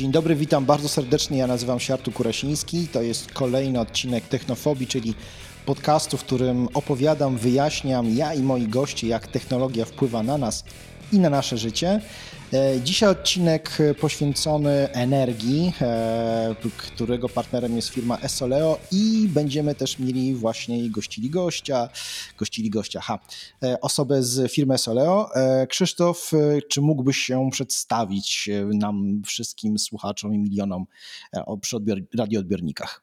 Dzień dobry, witam bardzo serdecznie. Ja nazywam się Artur Kurasiński. To jest kolejny odcinek Technofobii, czyli podcastu, w którym opowiadam, wyjaśniam ja i moi goście, jak technologia wpływa na nas i na nasze życie. E, dzisiaj odcinek poświęcony energii, e, którego partnerem jest firma Esoleo i będziemy też mieli właśnie gościli gościa, gościli gościa, ha, e, osobę z firmy Esoleo. Krzysztof, czy mógłbyś się przedstawić nam wszystkim słuchaczom i milionom przy odbior- radioodbiornikach?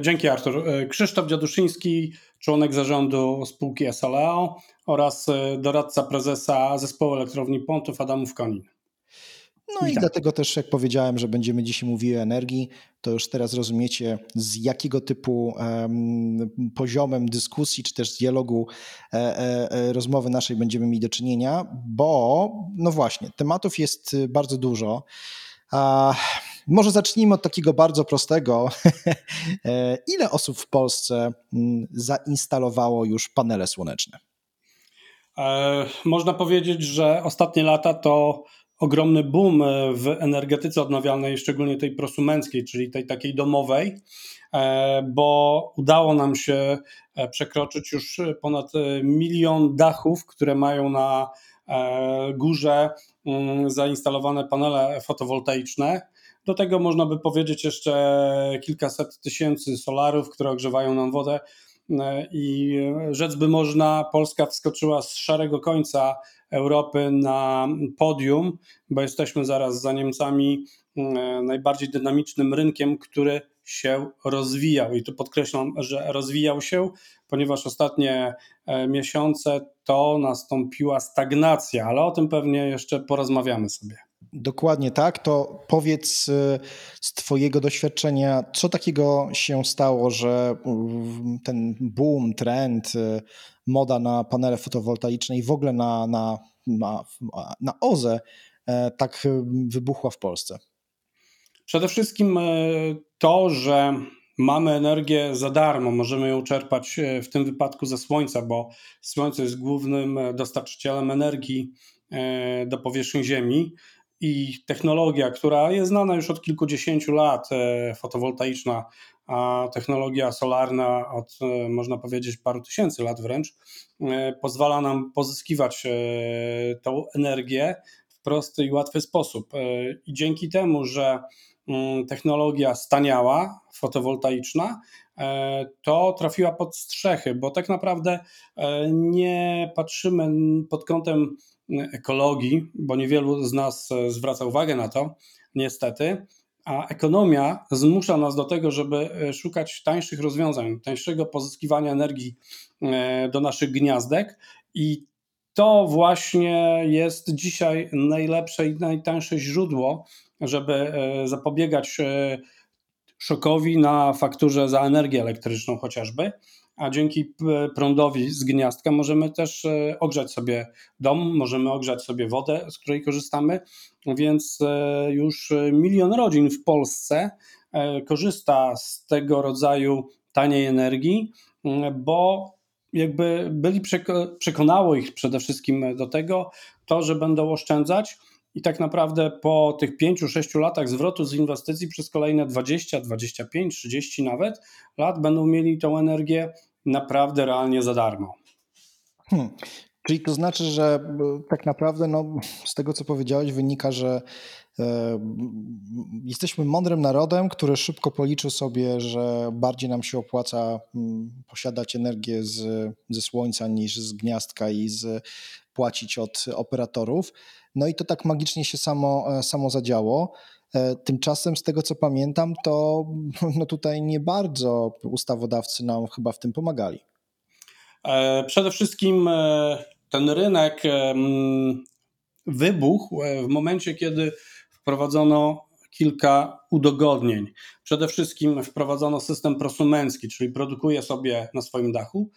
Dzięki Artur. Krzysztof Dziaduszyński, członek zarządu spółki Esoleo oraz e, doradca prezesa zespołu elektrowni Pontów Adamów Konin. No Witam. i dlatego też, jak powiedziałem, że będziemy dzisiaj mówili o energii, to już teraz rozumiecie, z jakiego typu um, poziomem dyskusji, czy też dialogu e, e, e, rozmowy naszej będziemy mieli do czynienia, bo, no właśnie, tematów jest bardzo dużo. A, może zacznijmy od takiego bardzo prostego. E, ile osób w Polsce mm, zainstalowało już panele słoneczne? E, można powiedzieć, że ostatnie lata to ogromny boom w energetyce odnawialnej, szczególnie tej prosumenckiej, czyli tej takiej domowej, e, bo udało nam się przekroczyć już ponad milion dachów, które mają na górze mm, zainstalowane panele fotowoltaiczne. Do tego można by powiedzieć jeszcze kilkaset tysięcy solarów, które ogrzewają nam wodę. E, I rzec by można, Polska wskoczyła z szarego końca Europy na podium, bo jesteśmy zaraz za Niemcami e, najbardziej dynamicznym rynkiem, który się rozwijał. I tu podkreślam, że rozwijał się, ponieważ ostatnie e, miesiące to nastąpiła stagnacja, ale o tym pewnie jeszcze porozmawiamy sobie. Dokładnie tak. To powiedz y, z Twojego doświadczenia, co takiego się stało, że y, ten boom, trend, y, moda na panele fotowoltaiczne i w ogóle na, na, na, na OZE tak wybuchła w Polsce? Przede wszystkim to, że mamy energię za darmo, możemy ją czerpać w tym wypadku ze słońca, bo słońce jest głównym dostarczycielem energii do powierzchni Ziemi i technologia, która jest znana już od kilkudziesięciu lat, e, fotowoltaiczna, a technologia solarna od, e, można powiedzieć, paru tysięcy lat wręcz, e, pozwala nam pozyskiwać tą energię w prosty i łatwy sposób. I dzięki temu, że mm, technologia staniała, fotowoltaiczna, to trafiła pod strzechy, bo tak naprawdę nie patrzymy pod kątem ekologii, bo niewielu z nas e, zwraca uwagę na to, niestety. A ekonomia zmusza nas do tego, żeby e, szukać tańszych rozwiązań, tańszego pozyskiwania energii e, do naszych gniazdek i to właśnie jest dzisiaj najlepsze i najtańsze źródło, żeby zapobiegać szokowi na fakturze za energię elektryczną chociażby a dzięki prądowi z gniazdka możemy też e, ogrzać sobie dom, możemy ogrzać sobie wodę, z której korzystamy, więc e, już milion rodzin w Polsce e, korzysta z tego rodzaju taniej energii, bo jakby byli przekonało ich przede wszystkim do tego to, że będą oszczędzać i tak naprawdę po tych 5-6 latach zwrotu z inwestycji przez kolejne 20, 25, 30 nawet lat będą mieli tą energię naprawdę realnie za darmo. Hmm. Czyli to znaczy, że e, tak naprawdę no, z tego, co powiedziałeś, wynika, że e, jesteśmy mądrym narodem, który szybko policzył sobie, że bardziej nam się opłaca m, posiadać energię z, ze słońca niż z gniazdka i z, płacić od operatorów. No i to tak magicznie się samo, e, samo zadziało. E, tymczasem, z tego co pamiętam, to no tutaj nie bardzo ustawodawcy nam chyba w tym pomagali. E, przede wszystkim ten rynek wybuchł w momencie, kiedy wprowadzono kilka udogodnień. Przede wszystkim wprowadzono system prosumencki, czyli produkuje sobie na swoim dachu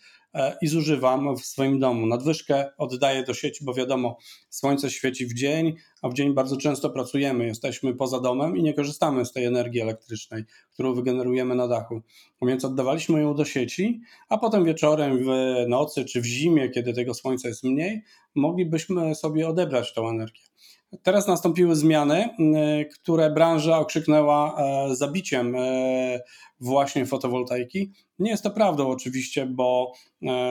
i zużywam w swoim domu. Nadwyżkę oddaję do sieci, bo wiadomo, słońce świeci w dzień, a w dzień bardzo często pracujemy, jesteśmy poza domem i nie korzystamy z tej energii elektrycznej, którą wygenerujemy na dachu. Więc oddawaliśmy ją do sieci, a potem wieczorem, w nocy czy w zimie, kiedy tego słońca jest mniej, moglibyśmy sobie odebrać tą energię. Teraz nastąpiły zmiany, które branża okrzyknęła zabiciem właśnie fotowoltaiki. Nie jest to prawdą oczywiście, bo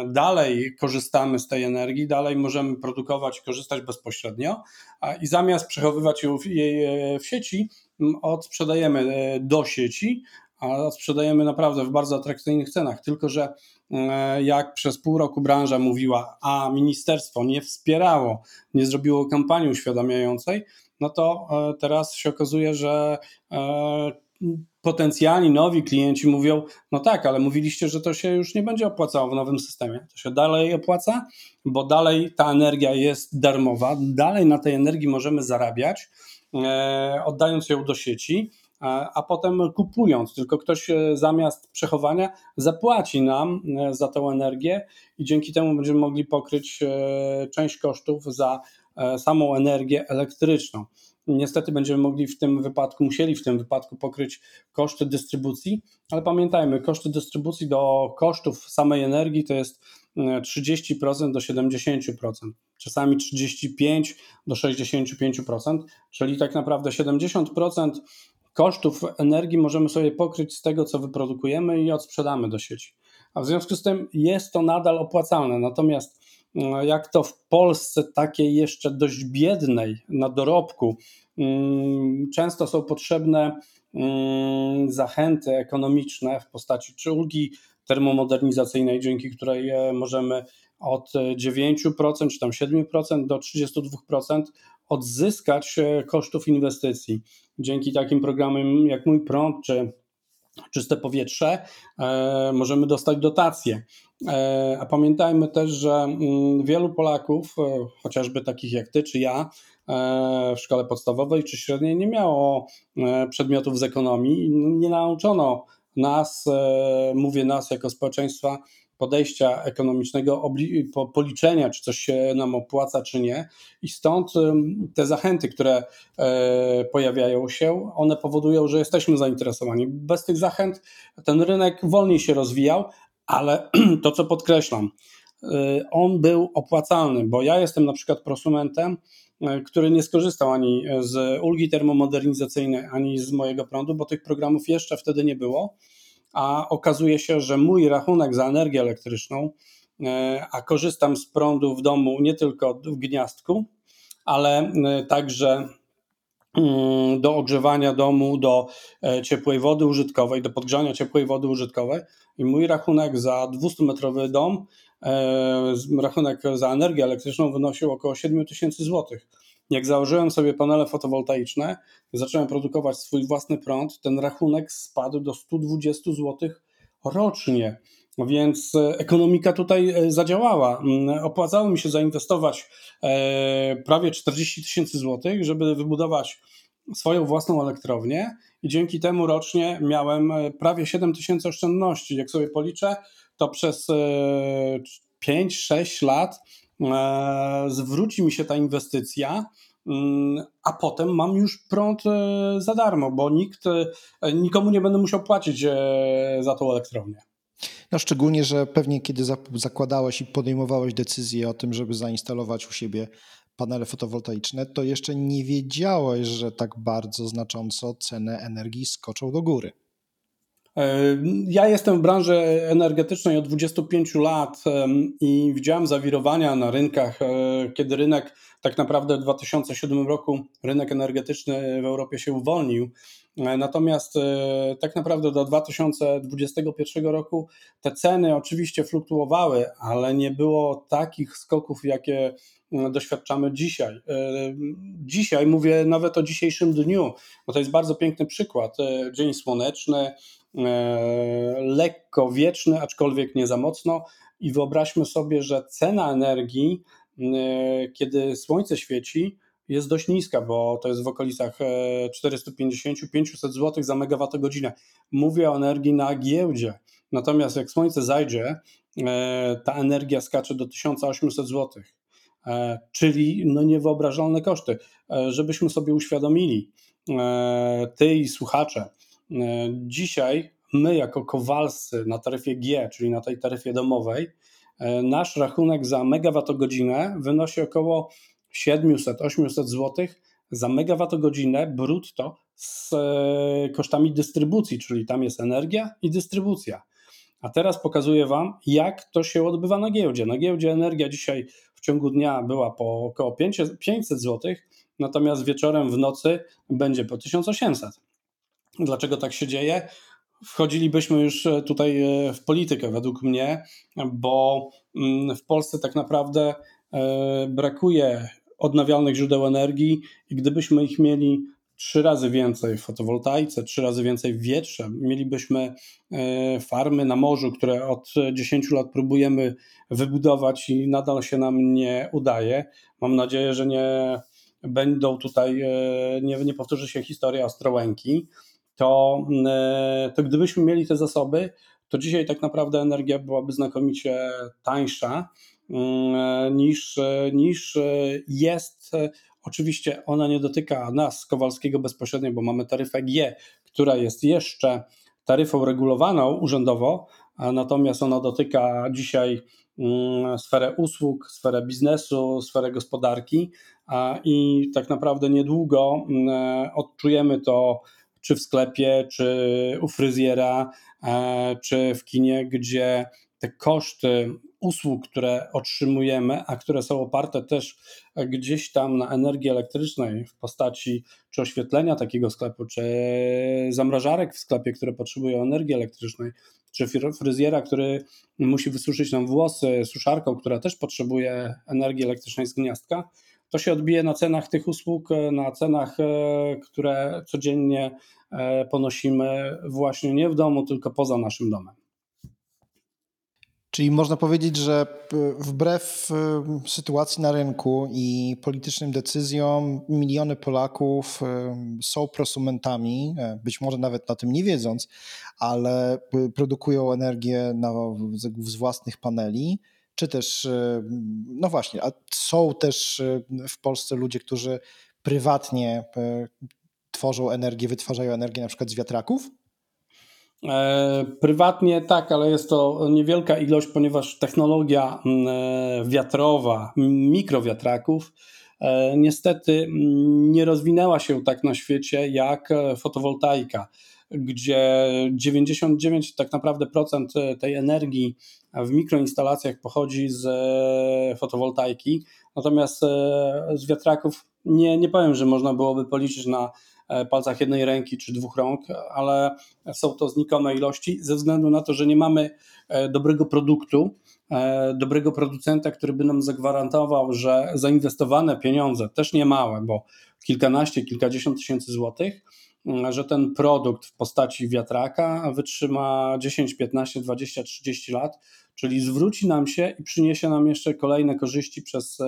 dalej korzystamy z tej energii, dalej możemy produkować i korzystać bezpośrednio i zamiast przechowywać jej w sieci, odsprzedajemy do sieci, a sprzedajemy naprawdę w bardzo atrakcyjnych cenach. Tylko, że e, jak przez pół roku branża mówiła, a ministerstwo nie wspierało, nie zrobiło kampanii uświadamiającej, no to e, teraz się okazuje, że e, potencjalni nowi klienci mówią, no tak, ale mówiliście, że to się już nie będzie opłacało w nowym systemie. To się dalej opłaca, bo dalej ta energia jest darmowa, dalej na tej energii możemy zarabiać, oddając ją do sieci a potem kupując, tylko ktoś e, zamiast przechowania zapłaci nam e, za tę energię i dzięki temu będziemy mogli pokryć e, część kosztów za samą energię elektryczną. Niestety będziemy mogli w tym wypadku, musieli w tym wypadku pokryć koszty dystrybucji, ale pamiętajmy, koszty dystrybucji do kosztów samej energii to jest 30% do 70%, czasami 35% do 65%, czyli tak naprawdę 70% kosztów energii możemy sobie pokryć z tego, co wyprodukujemy i odsprzedamy do sieci. A w związku z tym jest to nadal opłacalne. Natomiast mm, jak to w Polsce takiej jeszcze dość biednej na dorobku, mm, często są potrzebne mm, zachęty ekonomiczne w postaci czy ulgi termomodernizacyjnej, dzięki której e, możemy od 9% czy tam 7% do 32% odzyskać e, kosztów inwestycji. Dzięki takim programom jak Mój Prąd czy Czyste Powietrze e, możemy dostać dotacje. E, a pamiętajmy też, że mm, wielu Polaków, chociażby takich jak ty czy ja, w szkole podstawowej czy średniej nie miało przedmiotów z ekonomii, nie nauczono nas, mówię nas jako społeczeństwa, podejścia ekonomicznego, policzenia, czy coś się nam opłaca, czy nie. I stąd te zachęty, które e, pojawiają się, one powodują, że jesteśmy zainteresowani. Bez tych zachęt ten rynek wolniej się rozwijał, ale to, co podkreślam, e, on był opłacalny, bo ja jestem na przykład prosumentem, e, który nie skorzystał ani z ulgi termomodernizacyjnej, ani z mojego prądu, bo tych programów jeszcze wtedy nie było a okazuje się, że mój rachunek za energię elektryczną, e, a korzystam z prądu w domu nie tylko w gniazdku, ale e, także mm, do ogrzewania domu, do e, ciepłej wody użytkowej, do podgrzania ciepłej wody użytkowej. I mój rachunek za 200-metrowy dom, rachunek za energię elektryczną wynosił około 7 tysięcy złotych. Jak założyłem sobie panele fotowoltaiczne, zacząłem produkować swój własny prąd, ten rachunek spadł do 120 zł rocznie. Więc e, ekonomika tutaj e, zadziałała. Mm, opłacało mi się zainwestować e, prawie 40 tysięcy złotych, żeby wybudować swoją własną elektrownię i dzięki temu rocznie miałem prawie 7 tysięcy oszczędności. Jak sobie policzę, to przez 5-6 lat zwróci mi się ta inwestycja, mm, a potem mam już prąd e, za darmo, bo nikt, e, nikomu nie będę musiał płacić za tą elektrownię. No szczególnie, że pewnie kiedy zakładałeś i podejmowałeś decyzję o tym, żeby zainstalować u siebie panele fotowoltaiczne, to jeszcze nie wiedziałeś, że tak bardzo znacząco ceny energii skoczą do góry. Ja jestem w branży energetycznej od 25 lat i widziałem zawirowania na rynkach, e, kiedy rynek tak naprawdę w 2007 roku rynek energetyczny w Europie się uwolnił. E, natomiast e, tak naprawdę do 2021 roku te ceny oczywiście fluktuowały, ale nie było takich skoków, jakie doświadczamy dzisiaj. Dzisiaj mówię nawet o dzisiejszym dniu, bo to jest bardzo piękny przykład. Dzień słoneczny, E, lekko wieczny, aczkolwiek nie za mocno. I wyobraźmy sobie, że cena energii, e, kiedy słońce świeci, jest dość niska, bo to jest w okolicach 450-500 zł za megawattogodzinę. Mówię o energii na giełdzie. Natomiast jak słońce zajdzie, e, ta energia skacze do 1800 zł. Czyli no niewyobrażalne koszty. Żebyśmy sobie uświadomili, ty i słuchacze, E, dzisiaj my jako Kowalscy na taryfie G, czyli na tej taryfie domowej, e, nasz rachunek za megawattogodzinę wynosi około 700-800 zł za megawattogodzinę brutto z e, kosztami dystrybucji, czyli tam jest energia i dystrybucja. A teraz pokazuję Wam, jak to się odbywa na giełdzie. Na giełdzie energia dzisiaj w ciągu dnia była po około 500 zł, natomiast wieczorem w nocy będzie po 1800. Dlaczego tak się dzieje? Wchodzilibyśmy już e, tutaj e, w politykę, według mnie, bo mm, w Polsce tak naprawdę brakuje odnawialnych źródeł energii i gdybyśmy ich mieli trzy razy więcej w fotowoltaice, trzy razy więcej w wietrze. Mielibyśmy e, farmy na morzu, które od 10 lat próbujemy wybudować i nadal się nam nie udaje. Mam nadzieję, że nie będą tutaj, e, nie, nie powtórzy się historia Ostrołęki. To, e, to gdybyśmy mieli te zasoby, to dzisiaj tak naprawdę energia byłaby znakomicie tańsza mm, niż, niż jest. Oczywiście ona nie dotyka nas, Kowalskiego bezpośrednio, bo mamy taryfę G, która jest jeszcze taryfą regulowaną urzędowo, natomiast ona dotyka dzisiaj mm, sferę usług, sferę biznesu, sferę gospodarki i tak naprawdę niedługo mm, odczujemy to czy w sklepie, czy u fryzjera, e, czy w kinie, gdzie te koszty usług, które otrzymujemy, a które są oparte też gdzieś tam na energii elektrycznej w postaci czy oświetlenia takiego sklepu, czy zamrażarek w sklepie, które potrzebują energii elektrycznej, czy fryzjera, który musi wysuszyć nam włosy, suszarką, która też potrzebuje energii elektrycznej z gniazdka, to się odbije na cenach tych usług, na cenach, e, które codziennie e, ponosimy właśnie nie w domu, tylko poza naszym domem. Czyli można powiedzieć, że wbrew sytuacji na rynku i politycznym decyzjom, miliony Polaków są prosumentami, e, być może nawet na tym nie wiedząc, ale produkują energię na, z własnych paneli. Czy też, no właśnie, a są też w Polsce ludzie, którzy prywatnie e, tworzą energię, wytwarzają energię na przykład z wiatraków? E, prywatnie tak, ale jest to niewielka ilość, ponieważ technologia e, wiatrowa, mikrowiatraków, e, niestety nie rozwinęła się tak na świecie jak fotowoltaika, gdzie 99 tak naprawdę procent tej energii w mikroinstalacjach pochodzi z fotowoltaiki, natomiast z wiatraków nie, nie powiem, że można byłoby policzyć na E, palcach jednej ręki czy dwóch rąk, ale są to znikome ilości ze względu na to, że nie mamy e, dobrego produktu, e, dobrego producenta, który by nam zagwarantował, że zainwestowane pieniądze, też nie małe, bo kilkanaście, kilkadziesiąt tysięcy złotych, że ten produkt w postaci wiatraka wytrzyma 10, 15, 20, 30 lat, czyli zwróci nam się i przyniesie nam jeszcze kolejne korzyści przez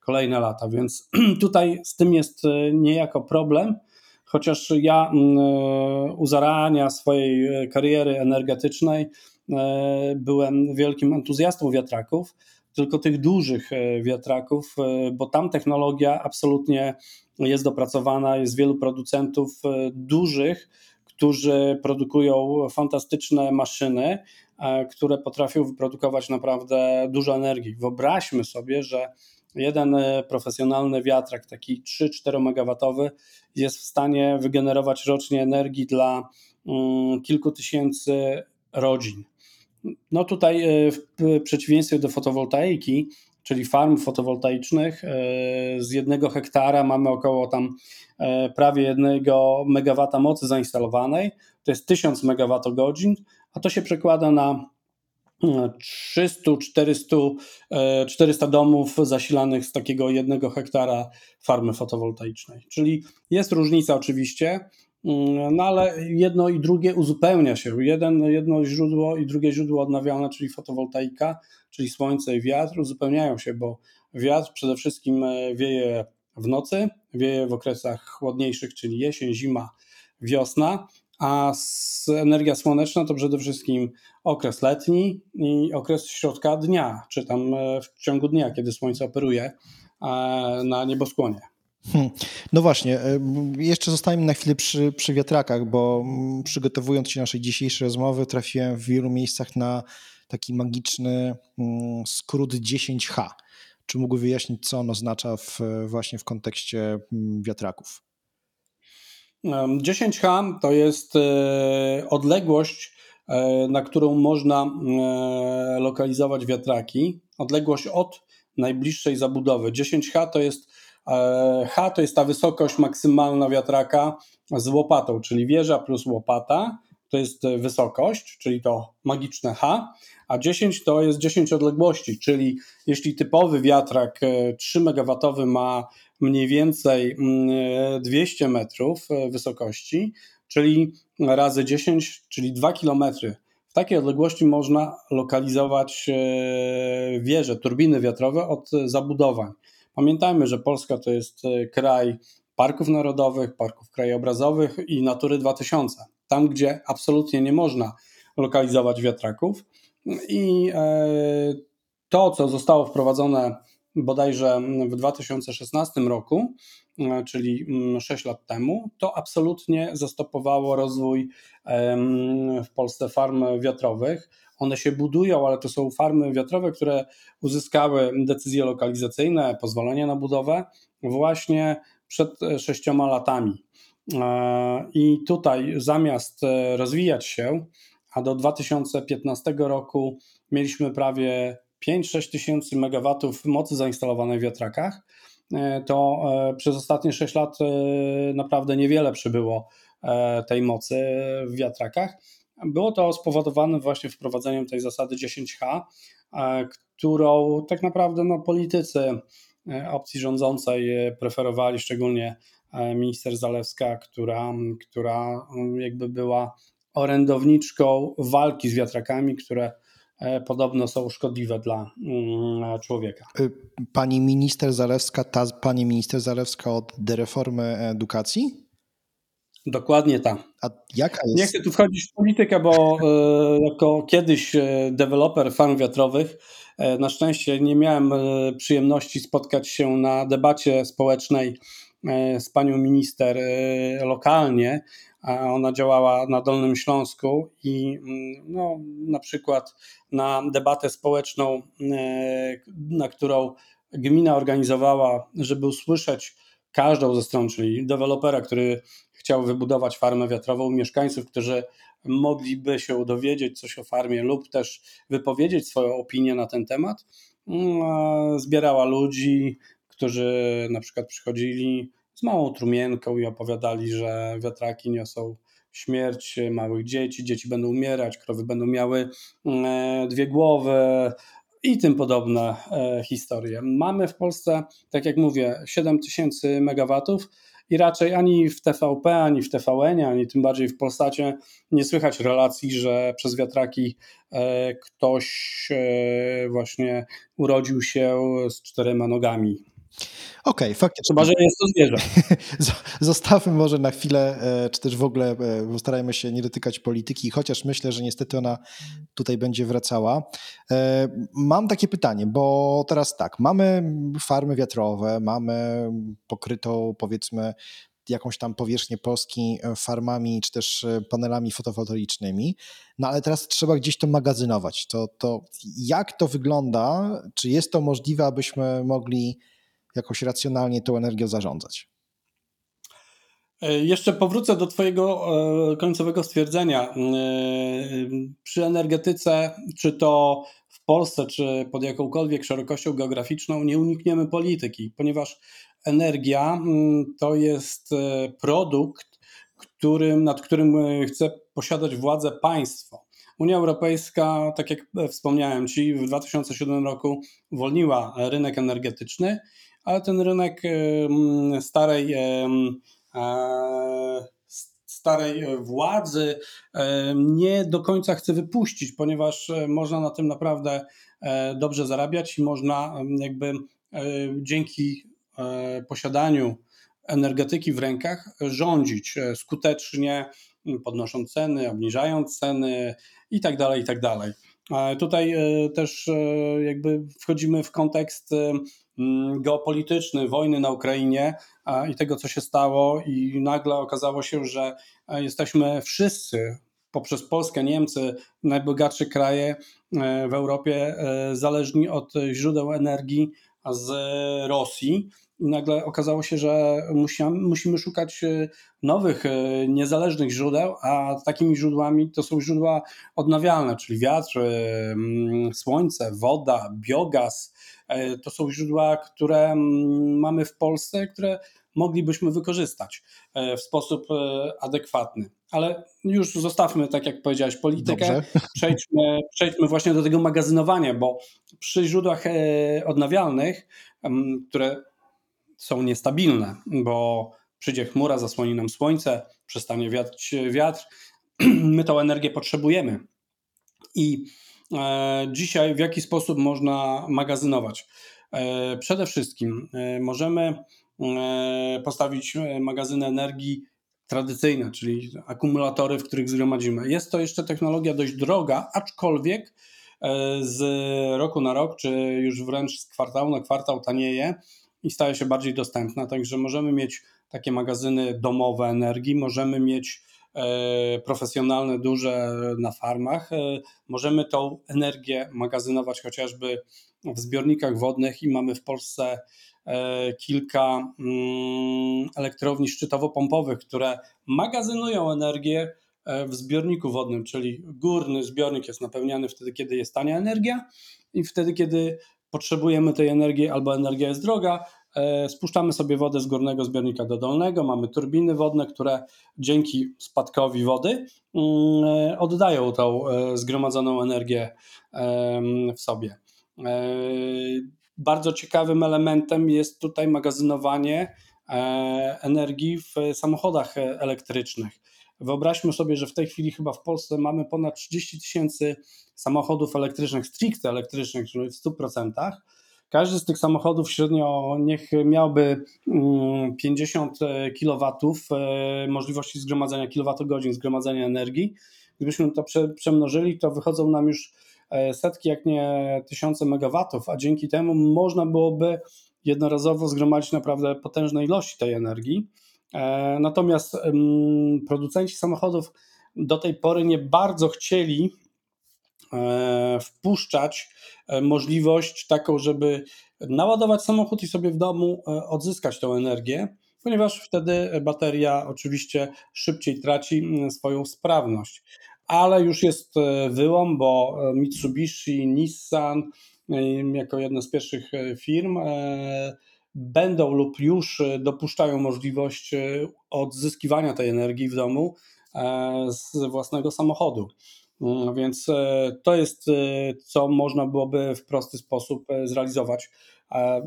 kolejne lata. Więc tutaj z tym jest niejako problem, chociaż ja e, u zarania swojej e, kariery energetycznej e, byłem wielkim entuzjastą wiatraków, tylko tych dużych wiatraków, bo tam technologia absolutnie jest dopracowana, jest wielu producentów dużych, którzy produkują fantastyczne maszyny, które potrafią wyprodukować naprawdę dużo energii. Wyobraźmy sobie, że jeden e, profesjonalny wiatrak, taki 3-4 MW, jest w stanie wygenerować rocznie energii dla mm, kilku tysięcy rodzin. No tutaj e, w przeciwieństwie do fotowoltaiki, czyli farm fotowoltaicznych, e, z jednego hektara mamy około tam prawie jednego megawata mocy zainstalowanej, to jest 1000 megawattogodzin, a to się przekłada na 300, 400, 400 domów zasilanych z takiego jednego hektara farmy fotowoltaicznej. Czyli jest różnica oczywiście, no ale jedno i drugie uzupełnia się. Jeden, jedno źródło i drugie źródło odnawialne, czyli fotowoltaika, czyli słońce i wiatr uzupełniają się, bo wiatr przede wszystkim e, wieje w nocy, wieje w okresach chłodniejszych, czyli jesień, zima, wiosna, a energia słoneczna to przede wszystkim okres letni i okres środka dnia, czy tam e, w ciągu dnia, kiedy słońce operuje e, na nieboskłonie. Hmm. No właśnie, e, jeszcze zostańmy na chwilę przy, przy wiatrakach, bo przygotowując się naszej dzisiejszej rozmowy, trafiłem w wielu miejscach na taki magiczny skrót 10H Czy mógłby wyjaśnić, co on oznacza w, właśnie w kontekście wiatraków? 10H to jest e, odległość, e, na którą można lokalizować wiatraki. Odległość od najbliższej zabudowy. 10H to jest H to jest ta wysokość maksymalna wiatraka z łopatą, czyli wieża plus łopata to jest wysokość, czyli to magiczne H, a 10 to jest 10 odległości, czyli jeśli typowy wiatrak 3 MW ma mniej więcej 200 mm, metrów e, wysokości, czyli razy 10, czyli 2 km. W takiej odległości można lokalizować e, wieże, turbiny wiatrowe od zabudowań. Pamiętajmy, że Polska to jest e, kraj parków narodowych, parków krajobrazowych i Natury 2000. Tam, gdzie absolutnie nie można lokalizować wiatraków. I to, co zostało wprowadzone bodajże w 2016 roku, e, czyli 6 mm, lat temu, to absolutnie zastopowało rozwój w Polsce farm wiatrowych. One się budują, ale to są farmy wiatrowe, które uzyskały decyzje lokalizacyjne, pozwolenie na budowę właśnie przed sześcioma latami. E, I tutaj zamiast e, rozwijać się, a do 2015 roku mieliśmy prawie 5-6 tysięcy megawatów mocy zainstalowanej w wiatrakach, e, to e, przez ostatnie 6 lat e, naprawdę niewiele przybyło tej mocy w wiatrakach. Było to spowodowane właśnie wprowadzeniem tej zasady 10H, którą tak naprawdę no, politycy opcji rządzącej preferowali, szczególnie minister Zalewska, która, która jakby była orędowniczką walki z wiatrakami, które E, podobno są szkodliwe dla mm, człowieka. Pani minister Zalewska, ta pani minister Zalewska od dereformy edukacji? Dokładnie tak. A jaka jest? Nie chcę tu wchodzić w politykę, bo e, jako kiedyś e, deweloper farm wiatrowych, na szczęście nie miałem przyjemności spotkać się na debacie społecznej z panią minister lokalnie, ona działała na Dolnym Śląsku i mm, no, na przykład na debatę społeczną, e, na którą gmina organizowała, żeby usłyszeć każdą ze stron, czyli dewelopera, który chciał wybudować farmę wiatrową, mieszkańców, którzy mogliby się dowiedzieć coś o farmie lub też wypowiedzieć swoją opinię na ten temat. Mm, zbierała ludzi, którzy na przykład przychodzili z małą trumienką i opowiadali, że wiatraki niosą śmierć małych dzieci, dzieci będą umierać, krowy będą miały e, dwie głowy i tym podobne e, historie. Mamy w Polsce, tak jak mówię, 7 tysięcy megawatów i raczej ani w TVP, ani w TVN, ani tym bardziej w Polsacie nie słychać relacji, że przez wiatraki e, ktoś właśnie urodził się z czterema nogami. Okej, okay, faktycznie. Chyba, że jest to zwierzę. Zostawmy może na chwilę, e, czy też w ogóle e, postarajmy się nie dotykać polityki, chociaż myślę, że niestety ona tutaj będzie wracała. E, mam takie pytanie, bo teraz tak, mamy farmy wiatrowe, mamy pokrytą powiedzmy jakąś tam powierzchnię Polski farmami czy też panelami fotowoltaicznymi, no ale teraz trzeba gdzieś to magazynować. To, to jak to wygląda? Czy jest to możliwe, abyśmy mogli jakoś racjonalnie tą energią zarządzać. E, jeszcze powrócę do Twojego e, końcowego stwierdzenia. E, przy energetyce, czy to w Polsce, czy pod jakąkolwiek szerokością geograficzną, nie unikniemy polityki, ponieważ energia mm, to jest produkt, którym, nad którym chce posiadać władzę państwo. Unia Europejska, tak jak wspomniałem Ci, w 2007 roku uwolniła rynek energetyczny ale ten rynek starej starej władzy nie do końca chce wypuścić, ponieważ e, można na tym naprawdę e, dobrze zarabiać i można jakby e, dzięki posiadaniu energetyki w rękach rządzić skutecznie, podnosząc ceny, obniżając ceny i tak dalej, i tak. Tutaj też jakby wchodzimy w kontekst geopolityczny, wojny na Ukrainie i tego, co się stało, i nagle okazało się, że e, jesteśmy wszyscy poprzez Polskę, Niemcy, najbogatsze kraje e, w Europie, e, zależni od źródeł energii z Rosji. I nagle okazało się, że musimy, musimy szukać nowych, niezależnych źródeł, a takimi źródłami to są źródła odnawialne, czyli wiatr, mm, słońce, woda, biogaz. To są źródła, które mamy w Polsce, które moglibyśmy wykorzystać e, w sposób e, adekwatny. Ale już zostawmy, tak jak powiedziałeś, politykę. Przejdźmy, przejdźmy właśnie do tego magazynowania, bo przy źródłach e, odnawialnych, które są niestabilne, bo przyjdzie chmura, zasłoni nam słońce, przestanie wiać wiatr, my tą energię potrzebujemy. I dzisiaj w jaki sposób można magazynować? Przede wszystkim możemy E, postawić e, magazyny energii tradycyjne, czyli akumulatory, w których zgromadzimy. Jest to jeszcze technologia dość droga, aczkolwiek e, z roku na rok, czy już wręcz z kwartału na kwartał tanieje i staje się bardziej dostępna. Także możemy mieć takie magazyny domowe energii, możemy mieć profesjonalne, duże na farmach. Możemy tą energię magazynować chociażby w zbiornikach wodnych i mamy w Polsce E, kilka mm, elektrowni szczytowo-pompowych, które magazynują energię e, w zbiorniku wodnym, czyli górny zbiornik jest napełniany wtedy, kiedy jest tania energia i wtedy, kiedy potrzebujemy tej energii albo energia jest droga, e, spuszczamy sobie wodę z górnego zbiornika do dolnego, mamy turbiny wodne, które dzięki spadkowi wody mm, oddają tą zgromadzoną energię w sobie. Bardzo ciekawym elementem jest tutaj magazynowanie e, energii w samochodach elektrycznych. Wyobraźmy sobie, że w tej chwili chyba w Polsce mamy ponad 30 tysięcy samochodów elektrycznych, stricte elektrycznych, czyli w 100%. Każdy z tych samochodów średnio niech miałby 50 mm, kW e, możliwości zgromadzenia kilowatogodzin, zgromadzenia energii. Gdybyśmy to przemnożyli, to wychodzą nam już E, setki, jak nie tysiące megawatów, a dzięki temu można byłoby jednorazowo zgromadzić naprawdę potężne ilości tej energii. E, natomiast producenci samochodów do tej pory nie bardzo chcieli e, wpuszczać możliwość taką, żeby naładować samochód i sobie w domu odzyskać tę energię, ponieważ wtedy bateria oczywiście szybciej traci swoją sprawność. Ale już jest e, wyłom, bo e, Mitsubishi, Nissan e, jako jedna z pierwszych firm będą lub już dopuszczają możliwość odzyskiwania tej energii w domu z własnego samochodu. Mm, więc to jest, co można byłoby w prosty sposób zrealizować.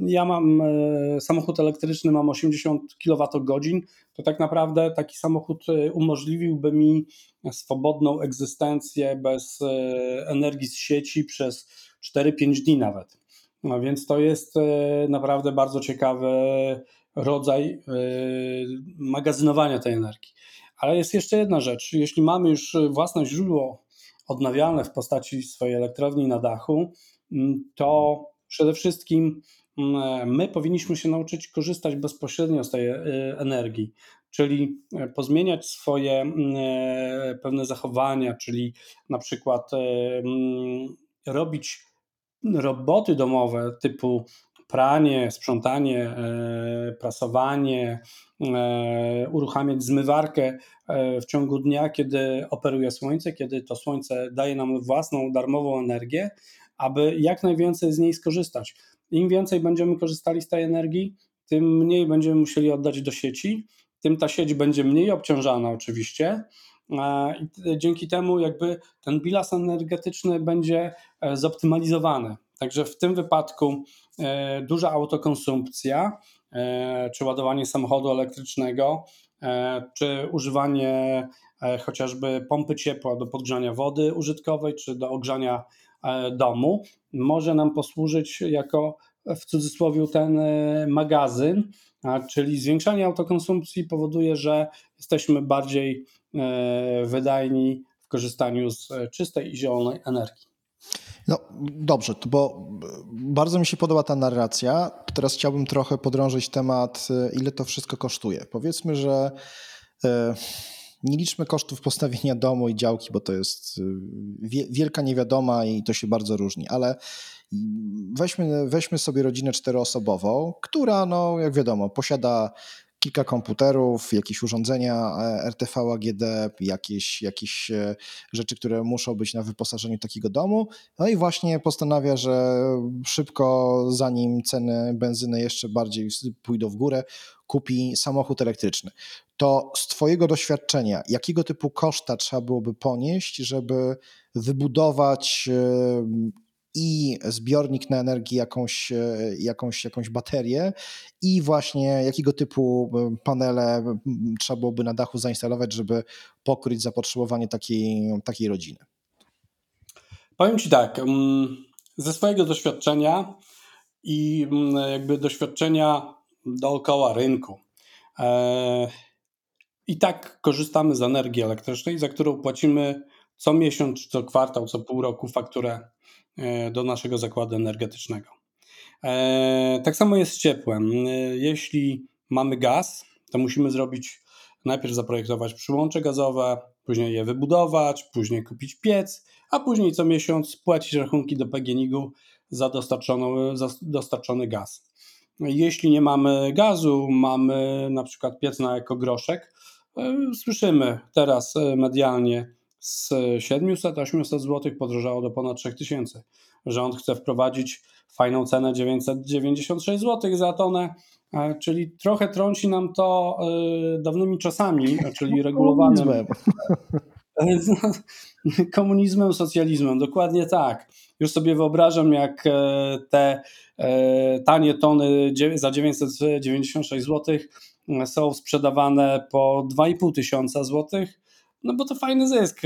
Ja mam samochód elektryczny, mam 80 kWh, to tak naprawdę taki samochód umożliwiłby mi swobodną egzystencję bez e, energii z sieci przez 4-5 dni nawet. No więc to jest e, naprawdę bardzo ciekawy rodzaj e, magazynowania tej energii. Ale jest jeszcze jedna rzecz. Jeśli mamy już własne źródło odnawialne w postaci swojej elektrowni na dachu, to przede wszystkim my powinniśmy się nauczyć korzystać bezpośrednio z tej energii czyli e, pozmieniać swoje mm, e, pewne zachowania, czyli na przykład e, mm, robić roboty domowe typu pranie, sprzątanie, prasowanie, uruchamiać zmywarkę w ciągu dnia, kiedy operuje słońce, kiedy to słońce daje nam własną darmową energię, aby jak najwięcej z niej skorzystać. Im więcej będziemy korzystali z tej energii, tym mniej będziemy musieli oddać do sieci, tym ta sieć będzie mniej obciążana oczywiście. I dzięki temu jakby ten bilans energetyczny będzie e, zoptymalizowany. Także w tym wypadku e, duża autokonsumpcja, e, czy ładowanie samochodu elektrycznego, czy używanie chociażby pompy ciepła do podgrzania wody użytkowej, czy do ogrzania domu, może nam posłużyć jako w cudzysłowie ten magazyn, czyli zwiększanie autokonsumpcji powoduje, że jesteśmy bardziej e, wydajni w korzystaniu z e, czystej i zielonej energii. No dobrze, bo bardzo mi się podoba ta narracja. Teraz chciałbym trochę podrążyć temat, e, ile to wszystko kosztuje. Powiedzmy, że nie liczmy kosztów postawienia domu i działki, bo to jest wielka niewiadoma i to się bardzo różni, ale weźmy, weźmy sobie rodzinę czteroosobową, która, no, jak wiadomo, posiada kilka komputerów, jakieś urządzenia e, RTV AGD, jakieś, jakieś e, rzeczy, które muszą być na wyposażeniu takiego domu. No i właśnie postanawia, że szybko, zanim ceny benzyny jeszcze bardziej pójdą w górę, kupi samochód elektryczny. To z Twojego doświadczenia, jakiego typu koszta trzeba byłoby ponieść, żeby wybudować e, i zbiornik na energię, jakąś, e, jakąś, jakąś baterię i właśnie jakiego typu e, panele trzeba byłoby na dachu zainstalować, żeby pokryć zapotrzebowanie takiej, takiej rodziny? Powiem Ci tak, ze swojego doświadczenia i jakby doświadczenia dookoła rynku. E, I tak korzystamy z energii elektrycznej, za którą płacimy co miesiąc, co kwartał, co pół roku fakturę do naszego zakładu energetycznego. E, tak samo jest z ciepłem. E, jeśli mamy gaz, to musimy zrobić najpierw zaprojektować przyłącze gazowe, później je wybudować, później kupić piec, a później co miesiąc płacić rachunki do PGNiG-u za, za dostarczony gaz. Jeśli nie mamy gazu, mamy na przykład piec na ekogroszek, słyszymy teraz medialnie z 700-800 zł podrożało do ponad 3000. Rząd chce wprowadzić fajną cenę 996 zł za tonę, e, czyli trochę trąci nam to e, dawnymi czasami, czyli regulowanym komunizmem, socjalizmem, dokładnie tak. Już sobie wyobrażam, jak e, te tanie tony za 996 zł są sprzedawane po 2,5 tysiąca złotych no bo to fajny zysk.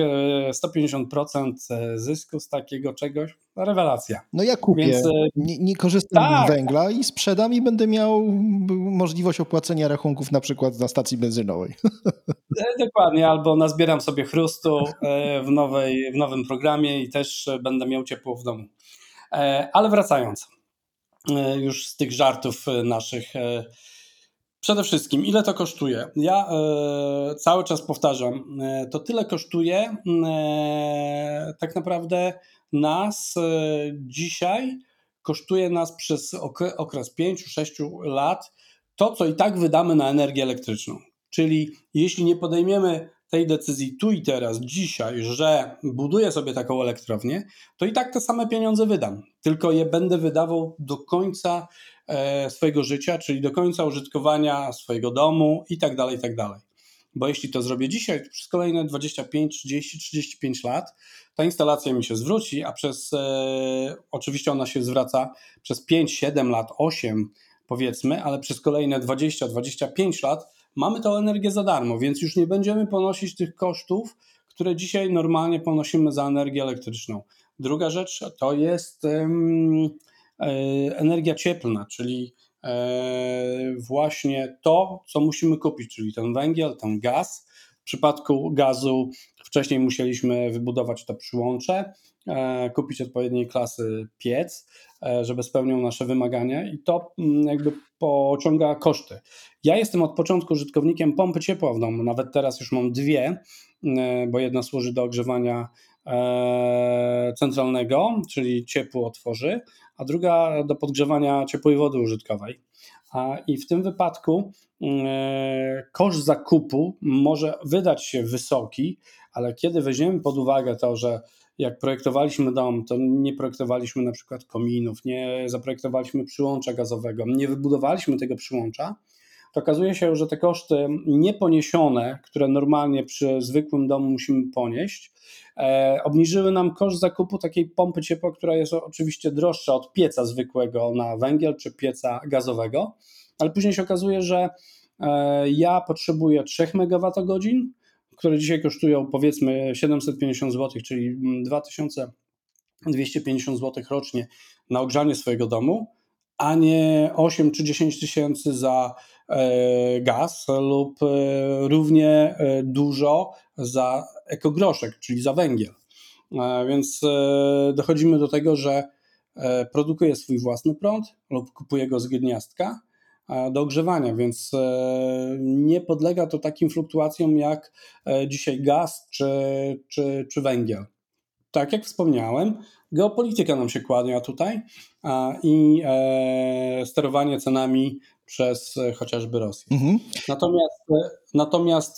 150% e, e, zysku z takiego czegoś. Rewelacja. No ja kupię. Więc, e, nie, nie korzystam tak. z węgla i sprzedam i będę miał możliwość opłacenia rachunków na przykład na stacji benzynowej. Dokładnie, albo nazbieram sobie chrustu w, nowej, w nowym programie i też będę miał ciepło w domu. Ale wracając już z tych żartów naszych Przede wszystkim, ile to kosztuje? Ja e, cały czas powtarzam, e, to tyle kosztuje e, tak naprawdę nas e, dzisiaj, kosztuje nas przez okres 5-6 lat to, co i tak wydamy na energię elektryczną. Czyli jeśli nie podejmiemy tej decyzji tu i teraz, dzisiaj, że buduję sobie taką elektrownię, to i tak te same pieniądze wydam, tylko je będę wydawał do końca E, swojego życia, czyli do końca użytkowania swojego domu i tak dalej, i tak dalej. Bo jeśli to zrobię dzisiaj, to przez kolejne 25, 30, 35 lat ta instalacja mi się zwróci, a przez, e, oczywiście ona się zwraca przez 5, 7 lat, 8 powiedzmy, ale przez kolejne 20, 25 lat mamy tą energię za darmo, więc już nie będziemy ponosić tych kosztów, które dzisiaj normalnie ponosimy za energię elektryczną. Druga rzecz to jest. E, energia cieplna, czyli e, właśnie to, co musimy kupić, czyli ten węgiel, ten gaz. W przypadku gazu wcześniej musieliśmy wybudować to przyłącze, e, kupić odpowiedniej klasy piec, żeby spełniał nasze wymagania i to mm, jakby pociąga koszty. Ja jestem od początku użytkownikiem pompy ciepła w domu, nawet teraz już mam dwie, bo jedna służy do ogrzewania centralnego, czyli ciepło otworzy, a druga do podgrzewania ciepłej wody użytkowej. I w tym wypadku e, koszt zakupu może wydać się wysoki, ale kiedy weźmiemy pod uwagę to, że jak projektowaliśmy dom, to nie projektowaliśmy na przykład kominów, nie zaprojektowaliśmy przyłącza gazowego, nie wybudowaliśmy tego przyłącza, to okazuje się, że te koszty nieponiesione, które normalnie przy zwykłym domu musimy ponieść, e, obniżyły nam koszt zakupu takiej pompy ciepła, która jest oczywiście droższa od pieca zwykłego na węgiel czy pieca gazowego, ale później się okazuje, że e, ja potrzebuję 3 MWh, które dzisiaj kosztują powiedzmy 750 zł, czyli 2250 zł rocznie na ogrzanie swojego domu, a nie 8 czy 10 tysięcy za gaz lub e, równie e, dużo za ekogroszek, czyli za węgiel. Więc dochodzimy do tego, że produkuje swój własny prąd lub kupuje go z gniazdka, do ogrzewania, więc nie podlega to takim fluktuacjom jak dzisiaj gaz czy, czy, czy węgiel. Tak jak wspomniałem, geopolityka nam się kłania tutaj i sterowanie cenami przez chociażby Rosję. Mhm. Natomiast, natomiast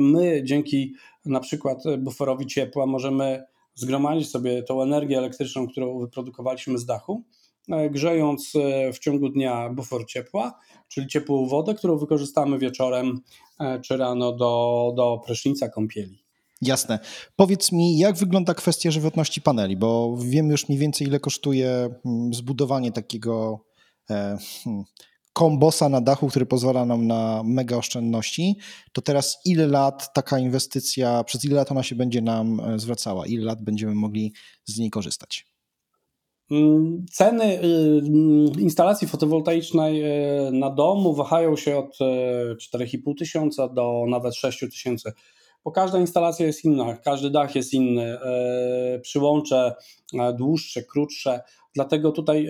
my dzięki na przykład buferowi ciepła możemy zgromadzić sobie tą energię elektryczną, którą wyprodukowaliśmy z dachu, e, grzejąc e, w ciągu dnia bufor ciepła, czyli ciepłą wodę, którą wykorzystamy wieczorem e, czy rano do, do prysznica kąpieli. Jasne. Powiedz mi, jak wygląda kwestia żywotności paneli, bo wiem już mniej więcej, ile kosztuje mm, zbudowanie takiego hmm, kombosa na dachu, który pozwala nam na mega oszczędności, to teraz ile lat taka inwestycja, przez ile lat ona się będzie nam e, zwracała? Ile lat będziemy mogli z niej korzystać? Mm, ceny y, mm, instalacji fotowoltaicznej y, na domu wahają się od 4,5 y, tysiąca do nawet 6 tysięcy bo każda instalacja jest inna, każdy dach jest inny, przyłącze dłuższe, krótsze, dlatego tutaj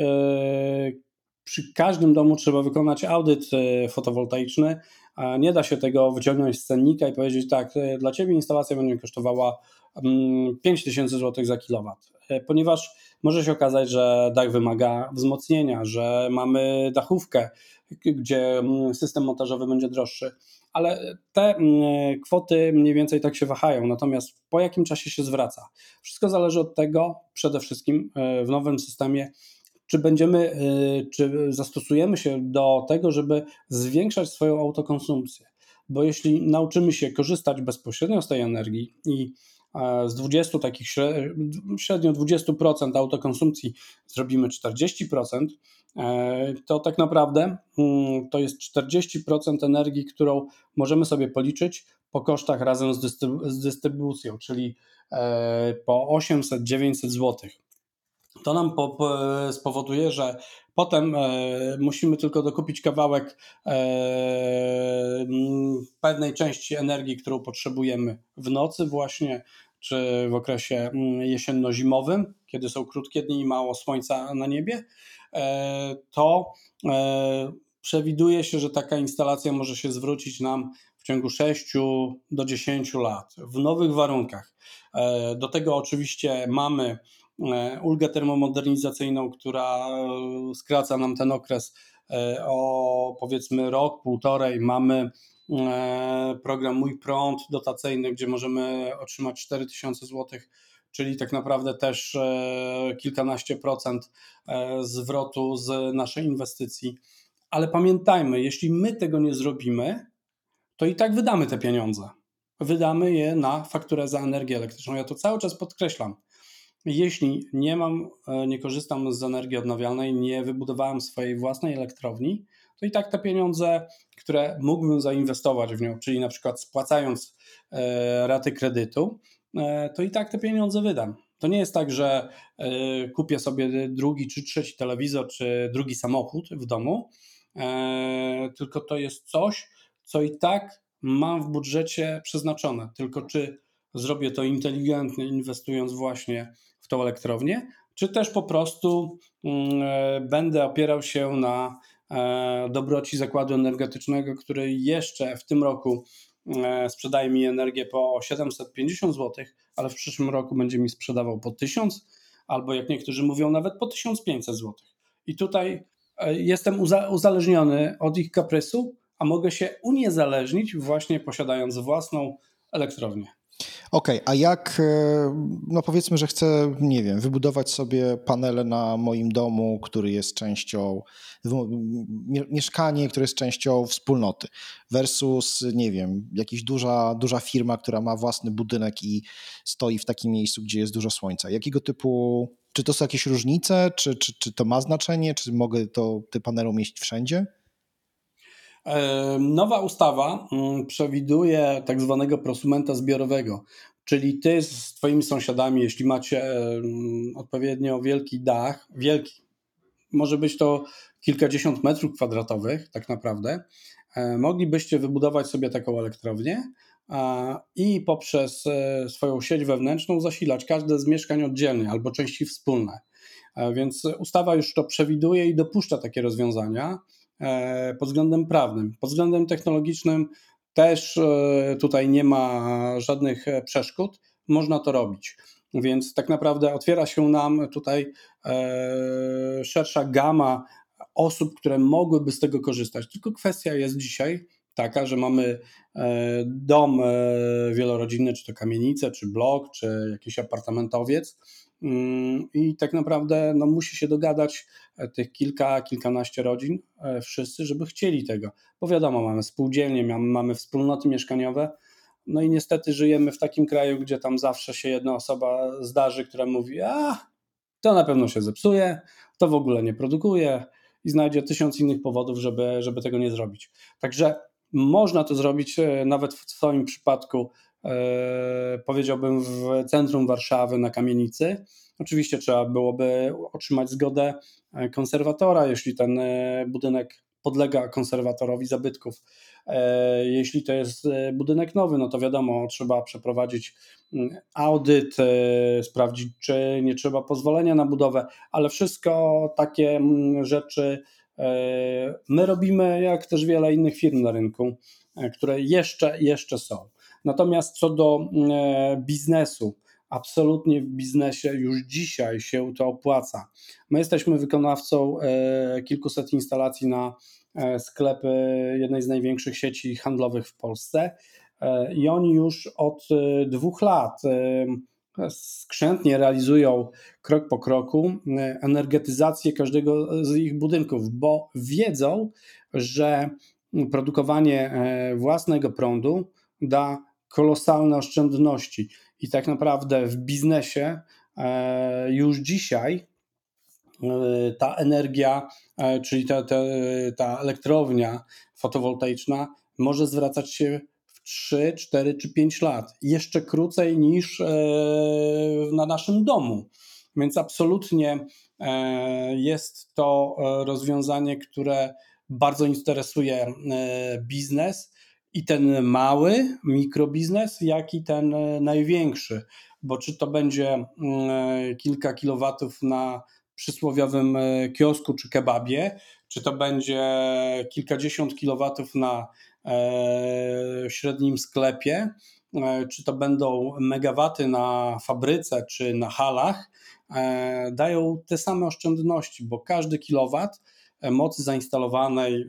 przy każdym domu trzeba wykonać audyt e, fotowoltaiczny. Nie da się tego wyciągnąć z cennika i powiedzieć tak, e, dla Ciebie instalacja będzie kosztowała 5000 mm, zł za kilowat, e, ponieważ może się okazać, że dach wymaga wzmocnienia, że mamy dachówkę, gdzie mm, system montażowy będzie droższy, ale te mm, kwoty mniej więcej tak się wahają, natomiast po jakim czasie się zwraca? Wszystko zależy od tego przede wszystkim w nowym systemie, czy będziemy, y, czy zastosujemy się do tego, żeby zwiększać swoją autokonsumpcję. Bo jeśli nauczymy się korzystać bezpośrednio z tej energii i z 20 takich średnio 20% autokonsumpcji zrobimy 40%, e, to tak naprawdę mm, to jest 40% energii, którą możemy sobie policzyć po kosztach razem z, dystrybucją, czyli e, po 800-900 zł to nam po, po, spowoduje, że potem e, musimy tylko dokupić kawałek e, pewnej części energii, którą potrzebujemy w nocy właśnie, czy w okresie jesienno-zimowym, kiedy są krótkie dni i mało słońca na niebie, e, to przewiduje się, że taka instalacja może się zwrócić nam w ciągu 6 do 10 lat w nowych warunkach. Do tego oczywiście mamy ulgę termomodernizacyjną, która e, skraca nam ten okres e, o powiedzmy rok, półtorej. Mamy program Mój Prąd dotacyjny, gdzie możemy otrzymać 4000 zł, czyli tak naprawdę też kilkanaście procent zwrotu z naszej inwestycji. Ale pamiętajmy, jeśli my tego nie zrobimy, to i tak wydamy te pieniądze. Wydamy je na fakturę za energię elektryczną. Ja to cały czas podkreślam. Jeśli nie mam, e, nie korzystam z energii odnawialnej, nie wybudowałem swojej własnej elektrowni, to i tak te pieniądze, które mógłbym zainwestować w nią, czyli na przykład spłacając e, raty kredytu, e, to i tak te pieniądze wydam. To nie jest tak, że kupię sobie drugi czy trzeci telewizor, czy drugi samochód w domu, tylko to jest coś, co i tak mam w budżecie przeznaczone. Tylko czy zrobię to inteligentnie, inwestując właśnie w tą elektrownię, czy też po prostu mm, e, będę opierał się na e, dobroci zakładu energetycznego, który jeszcze w tym roku e, sprzedaje mi energię po 750 zł, ale w przyszłym roku będzie mi sprzedawał po 1000 albo jak niektórzy mówią nawet po 1500 zł. I tutaj jestem uzależniony od ich kaprysu, a mogę się uniezależnić właśnie posiadając własną elektrownię. Okej, okay, a jak, e, no powiedzmy, że chcę, nie wiem, wybudować sobie panele na moim domu, który jest częścią, mieszkanie, które jest częścią wspólnoty, versus, nie wiem, jakaś duża, duża firma, która ma własny budynek i stoi w takim miejscu, gdzie jest dużo słońca. Jakiego typu, czy to są jakieś różnice, czy, czy, czy to ma znaczenie, czy mogę to, te panele umieścić wszędzie? Nowa ustawa mm, przewiduje tak zwanego prosumenta zbiorowego, czyli ty z twoimi sąsiadami, jeśli macie odpowiednio wielki dach, wielki, może być to kilkadziesiąt metrów kwadratowych tak naprawdę, e, moglibyście wybudować sobie taką elektrownię i poprzez e, swoją sieć wewnętrzną zasilać każde z mieszkań oddzielnie albo części wspólne. E, więc ustawa już to przewiduje i dopuszcza takie rozwiązania. Pod względem prawnym. Pod względem technologicznym też tutaj nie ma żadnych przeszkód, można to robić. Więc tak naprawdę otwiera się nam tutaj szersza gama osób, które mogłyby z tego korzystać. Tylko kwestia jest dzisiaj taka, że mamy e, dom e, wielorodzinny, czy to kamienicę, czy blok, czy jakiś apartamentowiec. Mm, I tak naprawdę no, musi się dogadać e, tych kilka, kilkanaście rodzin, wszyscy, żeby chcieli tego. Bo wiadomo, mamy spółdzielnie, mamy wspólnoty mieszkaniowe, no i niestety żyjemy w takim kraju, gdzie tam zawsze się jedna osoba zdarzy, która mówi: A, to na pewno się zepsuje, to w ogóle nie produkuje i znajdzie tysiąc innych powodów, żeby, żeby tego nie zrobić. Także można to zrobić e, nawet w swoim przypadku, e, powiedziałbym, w centrum Warszawy na kamienicy. Oczywiście trzeba byłoby otrzymać zgodę e, konserwatora, jeśli ten budynek podlega konserwatorowi zabytków. Jeśli to jest budynek nowy, no to wiadomo, trzeba przeprowadzić mm, audyt, sprawdzić, czy nie trzeba pozwolenia na budowę, ale wszystko takie mm, rzeczy E, my robimy, jak też wiele innych firm na rynku, e, które jeszcze, jeszcze są. Natomiast co do e, biznesu, absolutnie w biznesie już dzisiaj się to opłaca. My jesteśmy wykonawcą kilkuset instalacji na sklepy jednej z największych sieci handlowych w Polsce i oni już od dwóch lat skrzętnie realizują krok po kroku e, energetyzację każdego z ich budynków, bo wiedzą, że produkowanie e, własnego prądu da kolosalne oszczędności. I tak naprawdę w biznesie e, już dzisiaj ta energia, czyli ta, ta, ta elektrownia fotowoltaiczna może zwracać się 3, 4 czy 5 lat. Jeszcze krócej niż e, na naszym domu. Więc absolutnie e, jest to e, rozwiązanie, które bardzo interesuje biznes i ten mały mikrobiznes, jak i ten największy. Bo czy to będzie mm, kilka kilowatów na przysłowiowym kiosku czy kebabie, czy to będzie kilkadziesiąt kilowatów na średnim sklepie, e, czy to będą megawaty na fabryce, czy na halach, e, dają te same oszczędności, bo każdy kilowat e, mocy zainstalowanej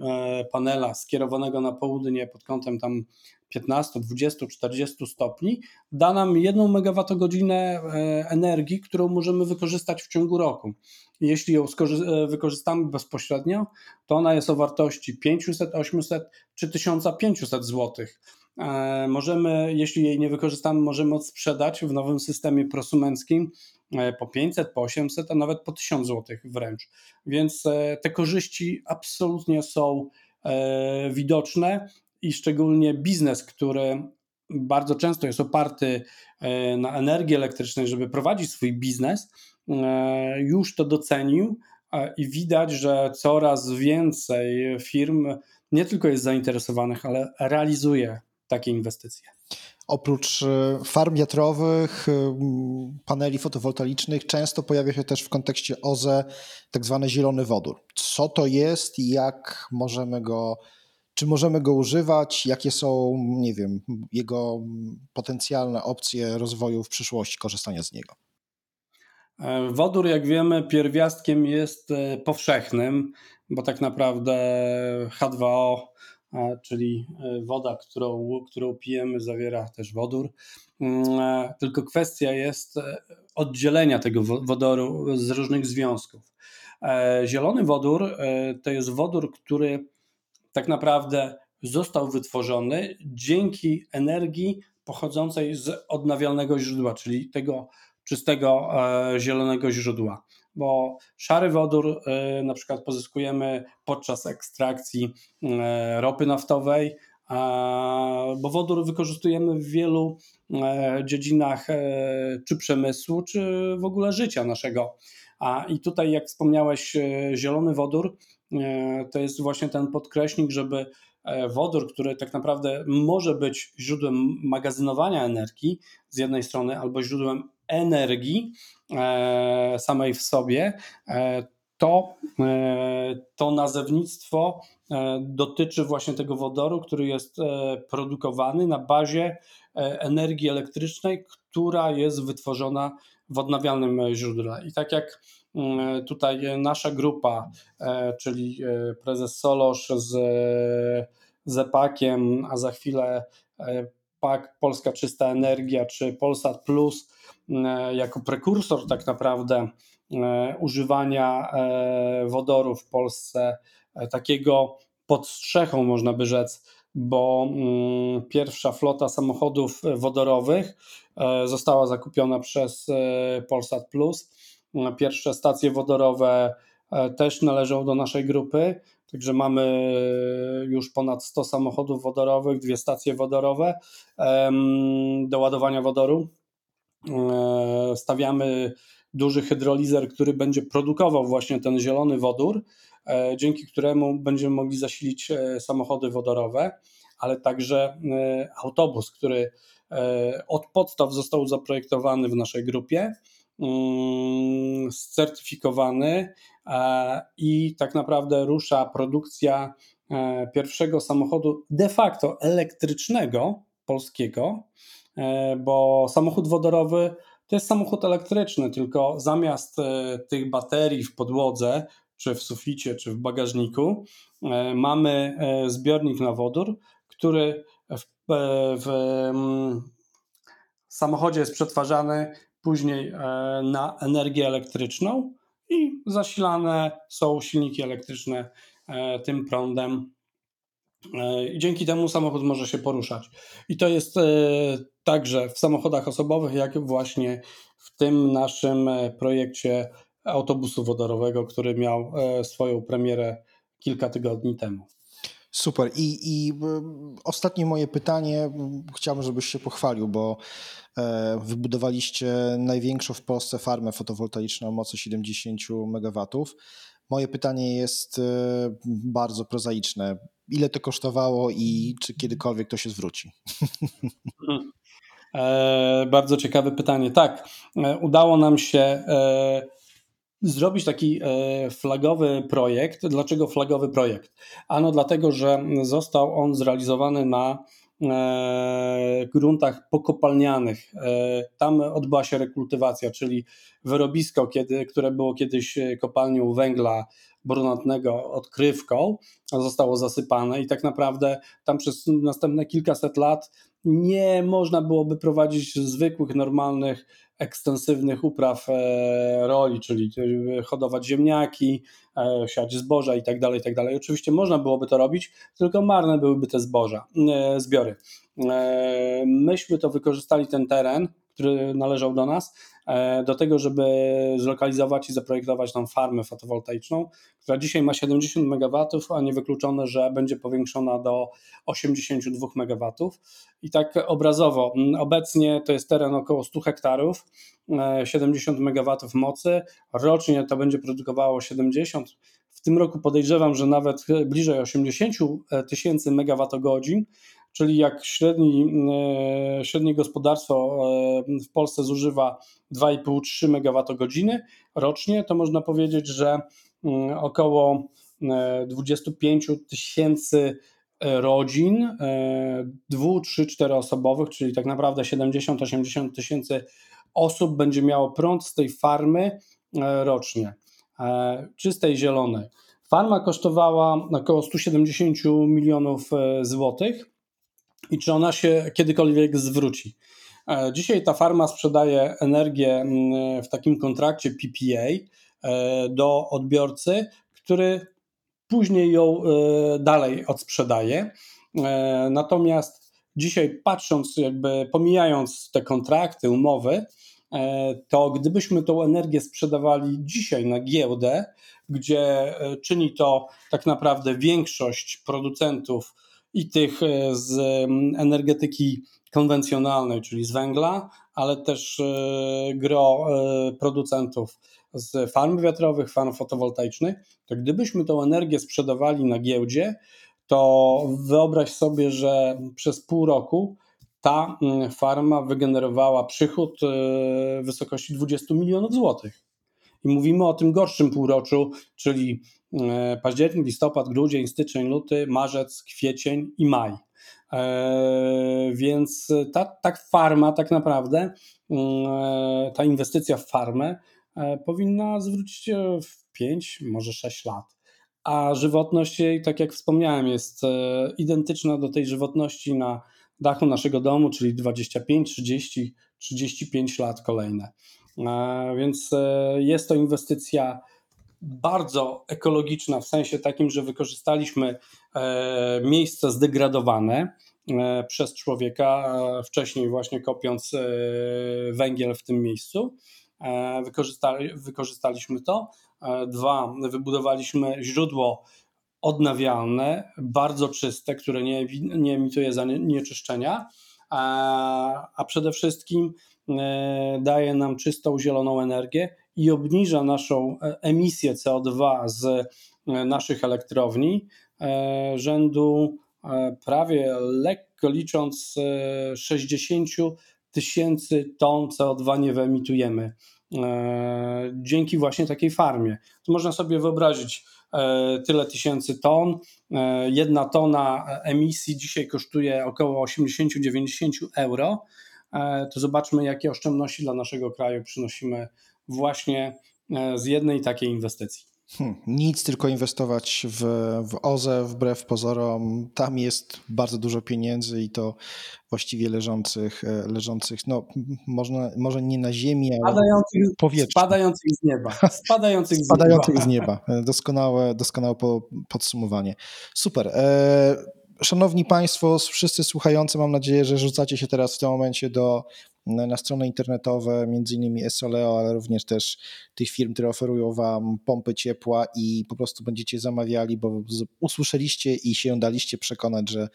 panela skierowanego na południe pod kątem tam 15, 20, 40 stopni da nam 1 megawattogodzinę energii, którą możemy wykorzystać w ciągu roku. Jeśli ją e, wykorzystamy bezpośrednio, to ona jest o wartości 500, 800 czy 1500 zł. E, możemy, jeśli jej nie wykorzystamy, możemy odsprzedać w nowym systemie prosumenckim e, po 500, po 800, a nawet po 1000 zł wręcz. Więc te korzyści absolutnie są widoczne i szczególnie biznes, który bardzo często jest oparty na energii elektrycznej, żeby prowadzić swój biznes, E, już to docenił i widać, że coraz więcej firm nie tylko jest zainteresowanych, ale realizuje takie inwestycje. Oprócz e, farm wiatrowych, e, paneli fotowoltaicznych, często pojawia się też w kontekście OZE tak zwany zielony wodór. Co to jest i jak możemy go, czy możemy go używać, jakie są, nie wiem, jego potencjalne opcje rozwoju w przyszłości korzystania z niego? E, wodór, jak wiemy, pierwiastkiem jest powszechnym, bo tak naprawdę H2O, czyli e, woda, którą, którą pijemy, zawiera też wodór. Mm, tylko kwestia jest oddzielenia tego wodoru z różnych związków. Zielony wodór to jest wodór, który tak naprawdę został wytworzony dzięki energii pochodzącej z odnawialnego źródła, czyli tego czystego e, zielonego źródła. Bo szary wodór e, na przykład pozyskujemy podczas ekstrakcji e, ropy naftowej, bo wodór wykorzystujemy w wielu dziedzinach czy przemysłu, czy w ogóle życia naszego. I tutaj, jak wspomniałeś, zielony wodór to jest właśnie ten podkreśnik, żeby wodór, który tak naprawdę może być źródłem magazynowania energii z jednej strony, albo źródłem energii e, samej w sobie, e, to, to nazewnictwo dotyczy właśnie tego wodoru, który jest produkowany na bazie energii elektrycznej, która jest wytworzona w odnawialnym źródle. I tak jak mm, tutaj nasza grupa, czyli prezes Solosz z Zepakiem, a za chwilę PAK Polska Czysta Energia czy Polsat Plus e, jako prekursor tak naprawdę e, używania e, wodoru w Polsce, takiego pod strzechą można by rzec, bo mm, pierwsza flota samochodów wodorowych została zakupiona przez Polsat Plus. Pierwsze stacje wodorowe też należą do naszej grupy. Także mamy już ponad 100 samochodów wodorowych, dwie stacje wodorowe do ładowania wodoru. E, stawiamy duży hydrolizer, który będzie produkował właśnie ten zielony wodór, e, dzięki któremu będziemy mogli zasilić e, samochody wodorowe, ale także autobus, który od podstaw został zaprojektowany w naszej grupie certyfikowany e, i tak naprawdę rusza produkcja e, pierwszego samochodu de facto elektrycznego polskiego, e, bo samochód wodorowy to jest samochód elektryczny, tylko zamiast tych baterii w podłodze, czy w suficie, czy w bagażniku, mamy zbiornik na wodór, który w, w mm, samochodzie jest przetwarzany później e, na energię elektryczną i zasilane są silniki elektryczne e, tym prądem. E, I dzięki temu samochód może się poruszać. I to jest także w samochodach osobowych, jak właśnie w tym naszym projekcie autobusu wodorowego, który miał swoją premierę kilka tygodni temu. Super. I, I ostatnie moje pytanie, chciałbym, żebyś się pochwalił, bo wybudowaliście największą w Polsce farmę fotowoltaiczną o mocy 70 MW. Moje pytanie jest e, bardzo prozaiczne. Ile to kosztowało i czy kiedykolwiek to się zwróci? E, bardzo ciekawe pytanie. Tak, e, udało nam się e, zrobić taki flagowy projekt. Dlaczego flagowy projekt? Ano dlatego, że został on zrealizowany na E, gruntach pokopalnianych. E, tam odbyła się rekultywacja, czyli wyrobisko, kiedy, które było kiedyś kopalnią węgla brunatnego odkrywką, zostało zasypane i tak naprawdę tam przez następne kilkaset lat nie można byłoby prowadzić zwykłych, normalnych ekstensywnych upraw e, roli, czyli hodować ziemniaki, e, siać zboża i tak dalej, i tak. Oczywiście można byłoby to robić, tylko marne byłyby te zboża, e, zbiory. Myśmy to wykorzystali ten teren, który należał do nas, do tego, żeby zlokalizować i zaprojektować tam farmę fotowoltaiczną, która dzisiaj ma 70 MW, a niewykluczone, że będzie powiększona do 82 MW. I tak obrazowo, obecnie to jest teren około 100 hektarów, 70 MW mocy, rocznie to będzie produkowało 70 w tym roku podejrzewam, że nawet bliżej 80 tysięcy megawattogodzin, czyli jak średni, e, średnie gospodarstwo e, w Polsce zużywa 2,5-3 MWh rocznie, to można powiedzieć, że mm, około 25 e, tysięcy rodzin, dwu, trzy, cztery osobowych, czyli tak naprawdę 70-80 tysięcy osób będzie miało prąd z tej farmy rocznie, czystej, zielonej. Farma kosztowała około 170 milionów złotych i czy ona się kiedykolwiek zwróci. E, dzisiaj ta farma sprzedaje energię mm, w takim kontrakcie PPA e, do odbiorcy, który później ją e, dalej odsprzedaje. Natomiast dzisiaj patrząc, jakby pomijając te kontrakty, umowy, to gdybyśmy tą energię sprzedawali dzisiaj na giełdę, gdzie czyni to tak naprawdę większość producentów i tych e, z energetyki konwencjonalnej, czyli z węgla, ale też e, gro e, producentów z farm wiatrowych, farm fotowoltaicznych, to gdybyśmy tą energię sprzedawali na giełdzie, to wyobraź sobie, że przez pół roku ta farma wygenerowała przychód w wysokości 20 milionów złotych. I mówimy o tym gorszym półroczu, czyli e, październik, listopad, grudzień, styczeń, luty, marzec, kwiecień i maj. E, więc ta, ta farma tak naprawdę, mm, ta inwestycja w farmę powinna zwrócić w 5, może 6 lat. A żywotność jej, tak jak wspomniałem, jest identyczna do tej żywotności na dachu naszego domu, czyli 25, 30, 35 lat kolejne. E, więc e, jest to inwestycja bardzo ekologiczna, w sensie takim, że wykorzystaliśmy e, miejsca zdegradowane przez człowieka, wcześniej właśnie kopiąc węgiel w tym miejscu. Wykorzystali, wykorzystaliśmy to. Dwa, wybudowaliśmy źródło odnawialne, bardzo czyste, które nie, nie emituje zanieczyszczenia, a, przede wszystkim daje nam czystą, zieloną energię i obniża naszą e, emisję CO2 z e, naszych elektrowni rzędu prawie lekko licząc 60 tysięcy ton CO2 nie wyemitujemy dzięki właśnie takiej farmie. To można sobie wyobrazić, E, tyle tysięcy ton. E, jedna tona emisji dzisiaj kosztuje około 80-90 euro. E, to zobaczmy, jakie oszczędności dla naszego kraju przynosimy właśnie z jednej takiej inwestycji. Hmm, nic, tylko inwestować w, w OZE wbrew pozorom. Tam jest bardzo dużo pieniędzy i to właściwie leżących, e, leżących no, można, może nie na ziemi, ale spadających, powietrzu. Spadających z nieba. Spadających, spadających z nieba. Z nieba. Doskonałe, doskonałe podsumowanie. Super. Szanowni Państwo, wszyscy słuchający, mam nadzieję, że rzucacie się teraz w tym momencie do na strony internetowe, między innymi Esoleo, ale również też tych firm, które oferują Wam pompy ciepła i po prostu będziecie zamawiali, bo usłyszeliście i się daliście przekonać, że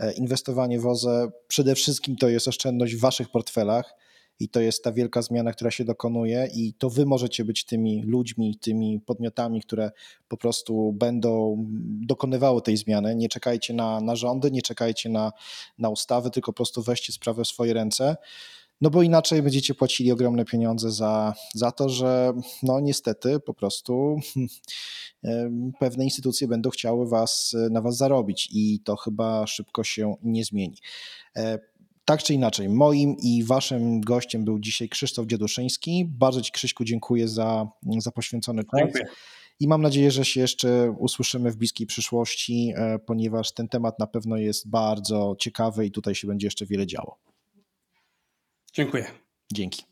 e, inwestowanie w OZE przede wszystkim to jest oszczędność w Waszych portfelach i to jest ta wielka zmiana, która się dokonuje, i to wy możecie być tymi ludźmi, tymi podmiotami, które po prostu będą dokonywały tej zmiany. Nie czekajcie na, na rządy, nie czekajcie na, na ustawy, tylko po prostu weźcie sprawę w swoje ręce. No bo inaczej będziecie płacili ogromne pieniądze za, za to, że no niestety po prostu pewne instytucje będą chciały was, na was zarobić i to chyba szybko się nie zmieni. Tak czy inaczej, moim i waszym gościem był dzisiaj Krzysztof Dziaduszyński. Bardzo ci Krzyśku dziękuję za, za poświęcony czas. Dziękuję. I mam nadzieję, że się jeszcze usłyszymy w bliskiej przyszłości, e, ponieważ ten temat na pewno jest bardzo ciekawy i tutaj się będzie jeszcze wiele działo. Dziękuję. Dzięki.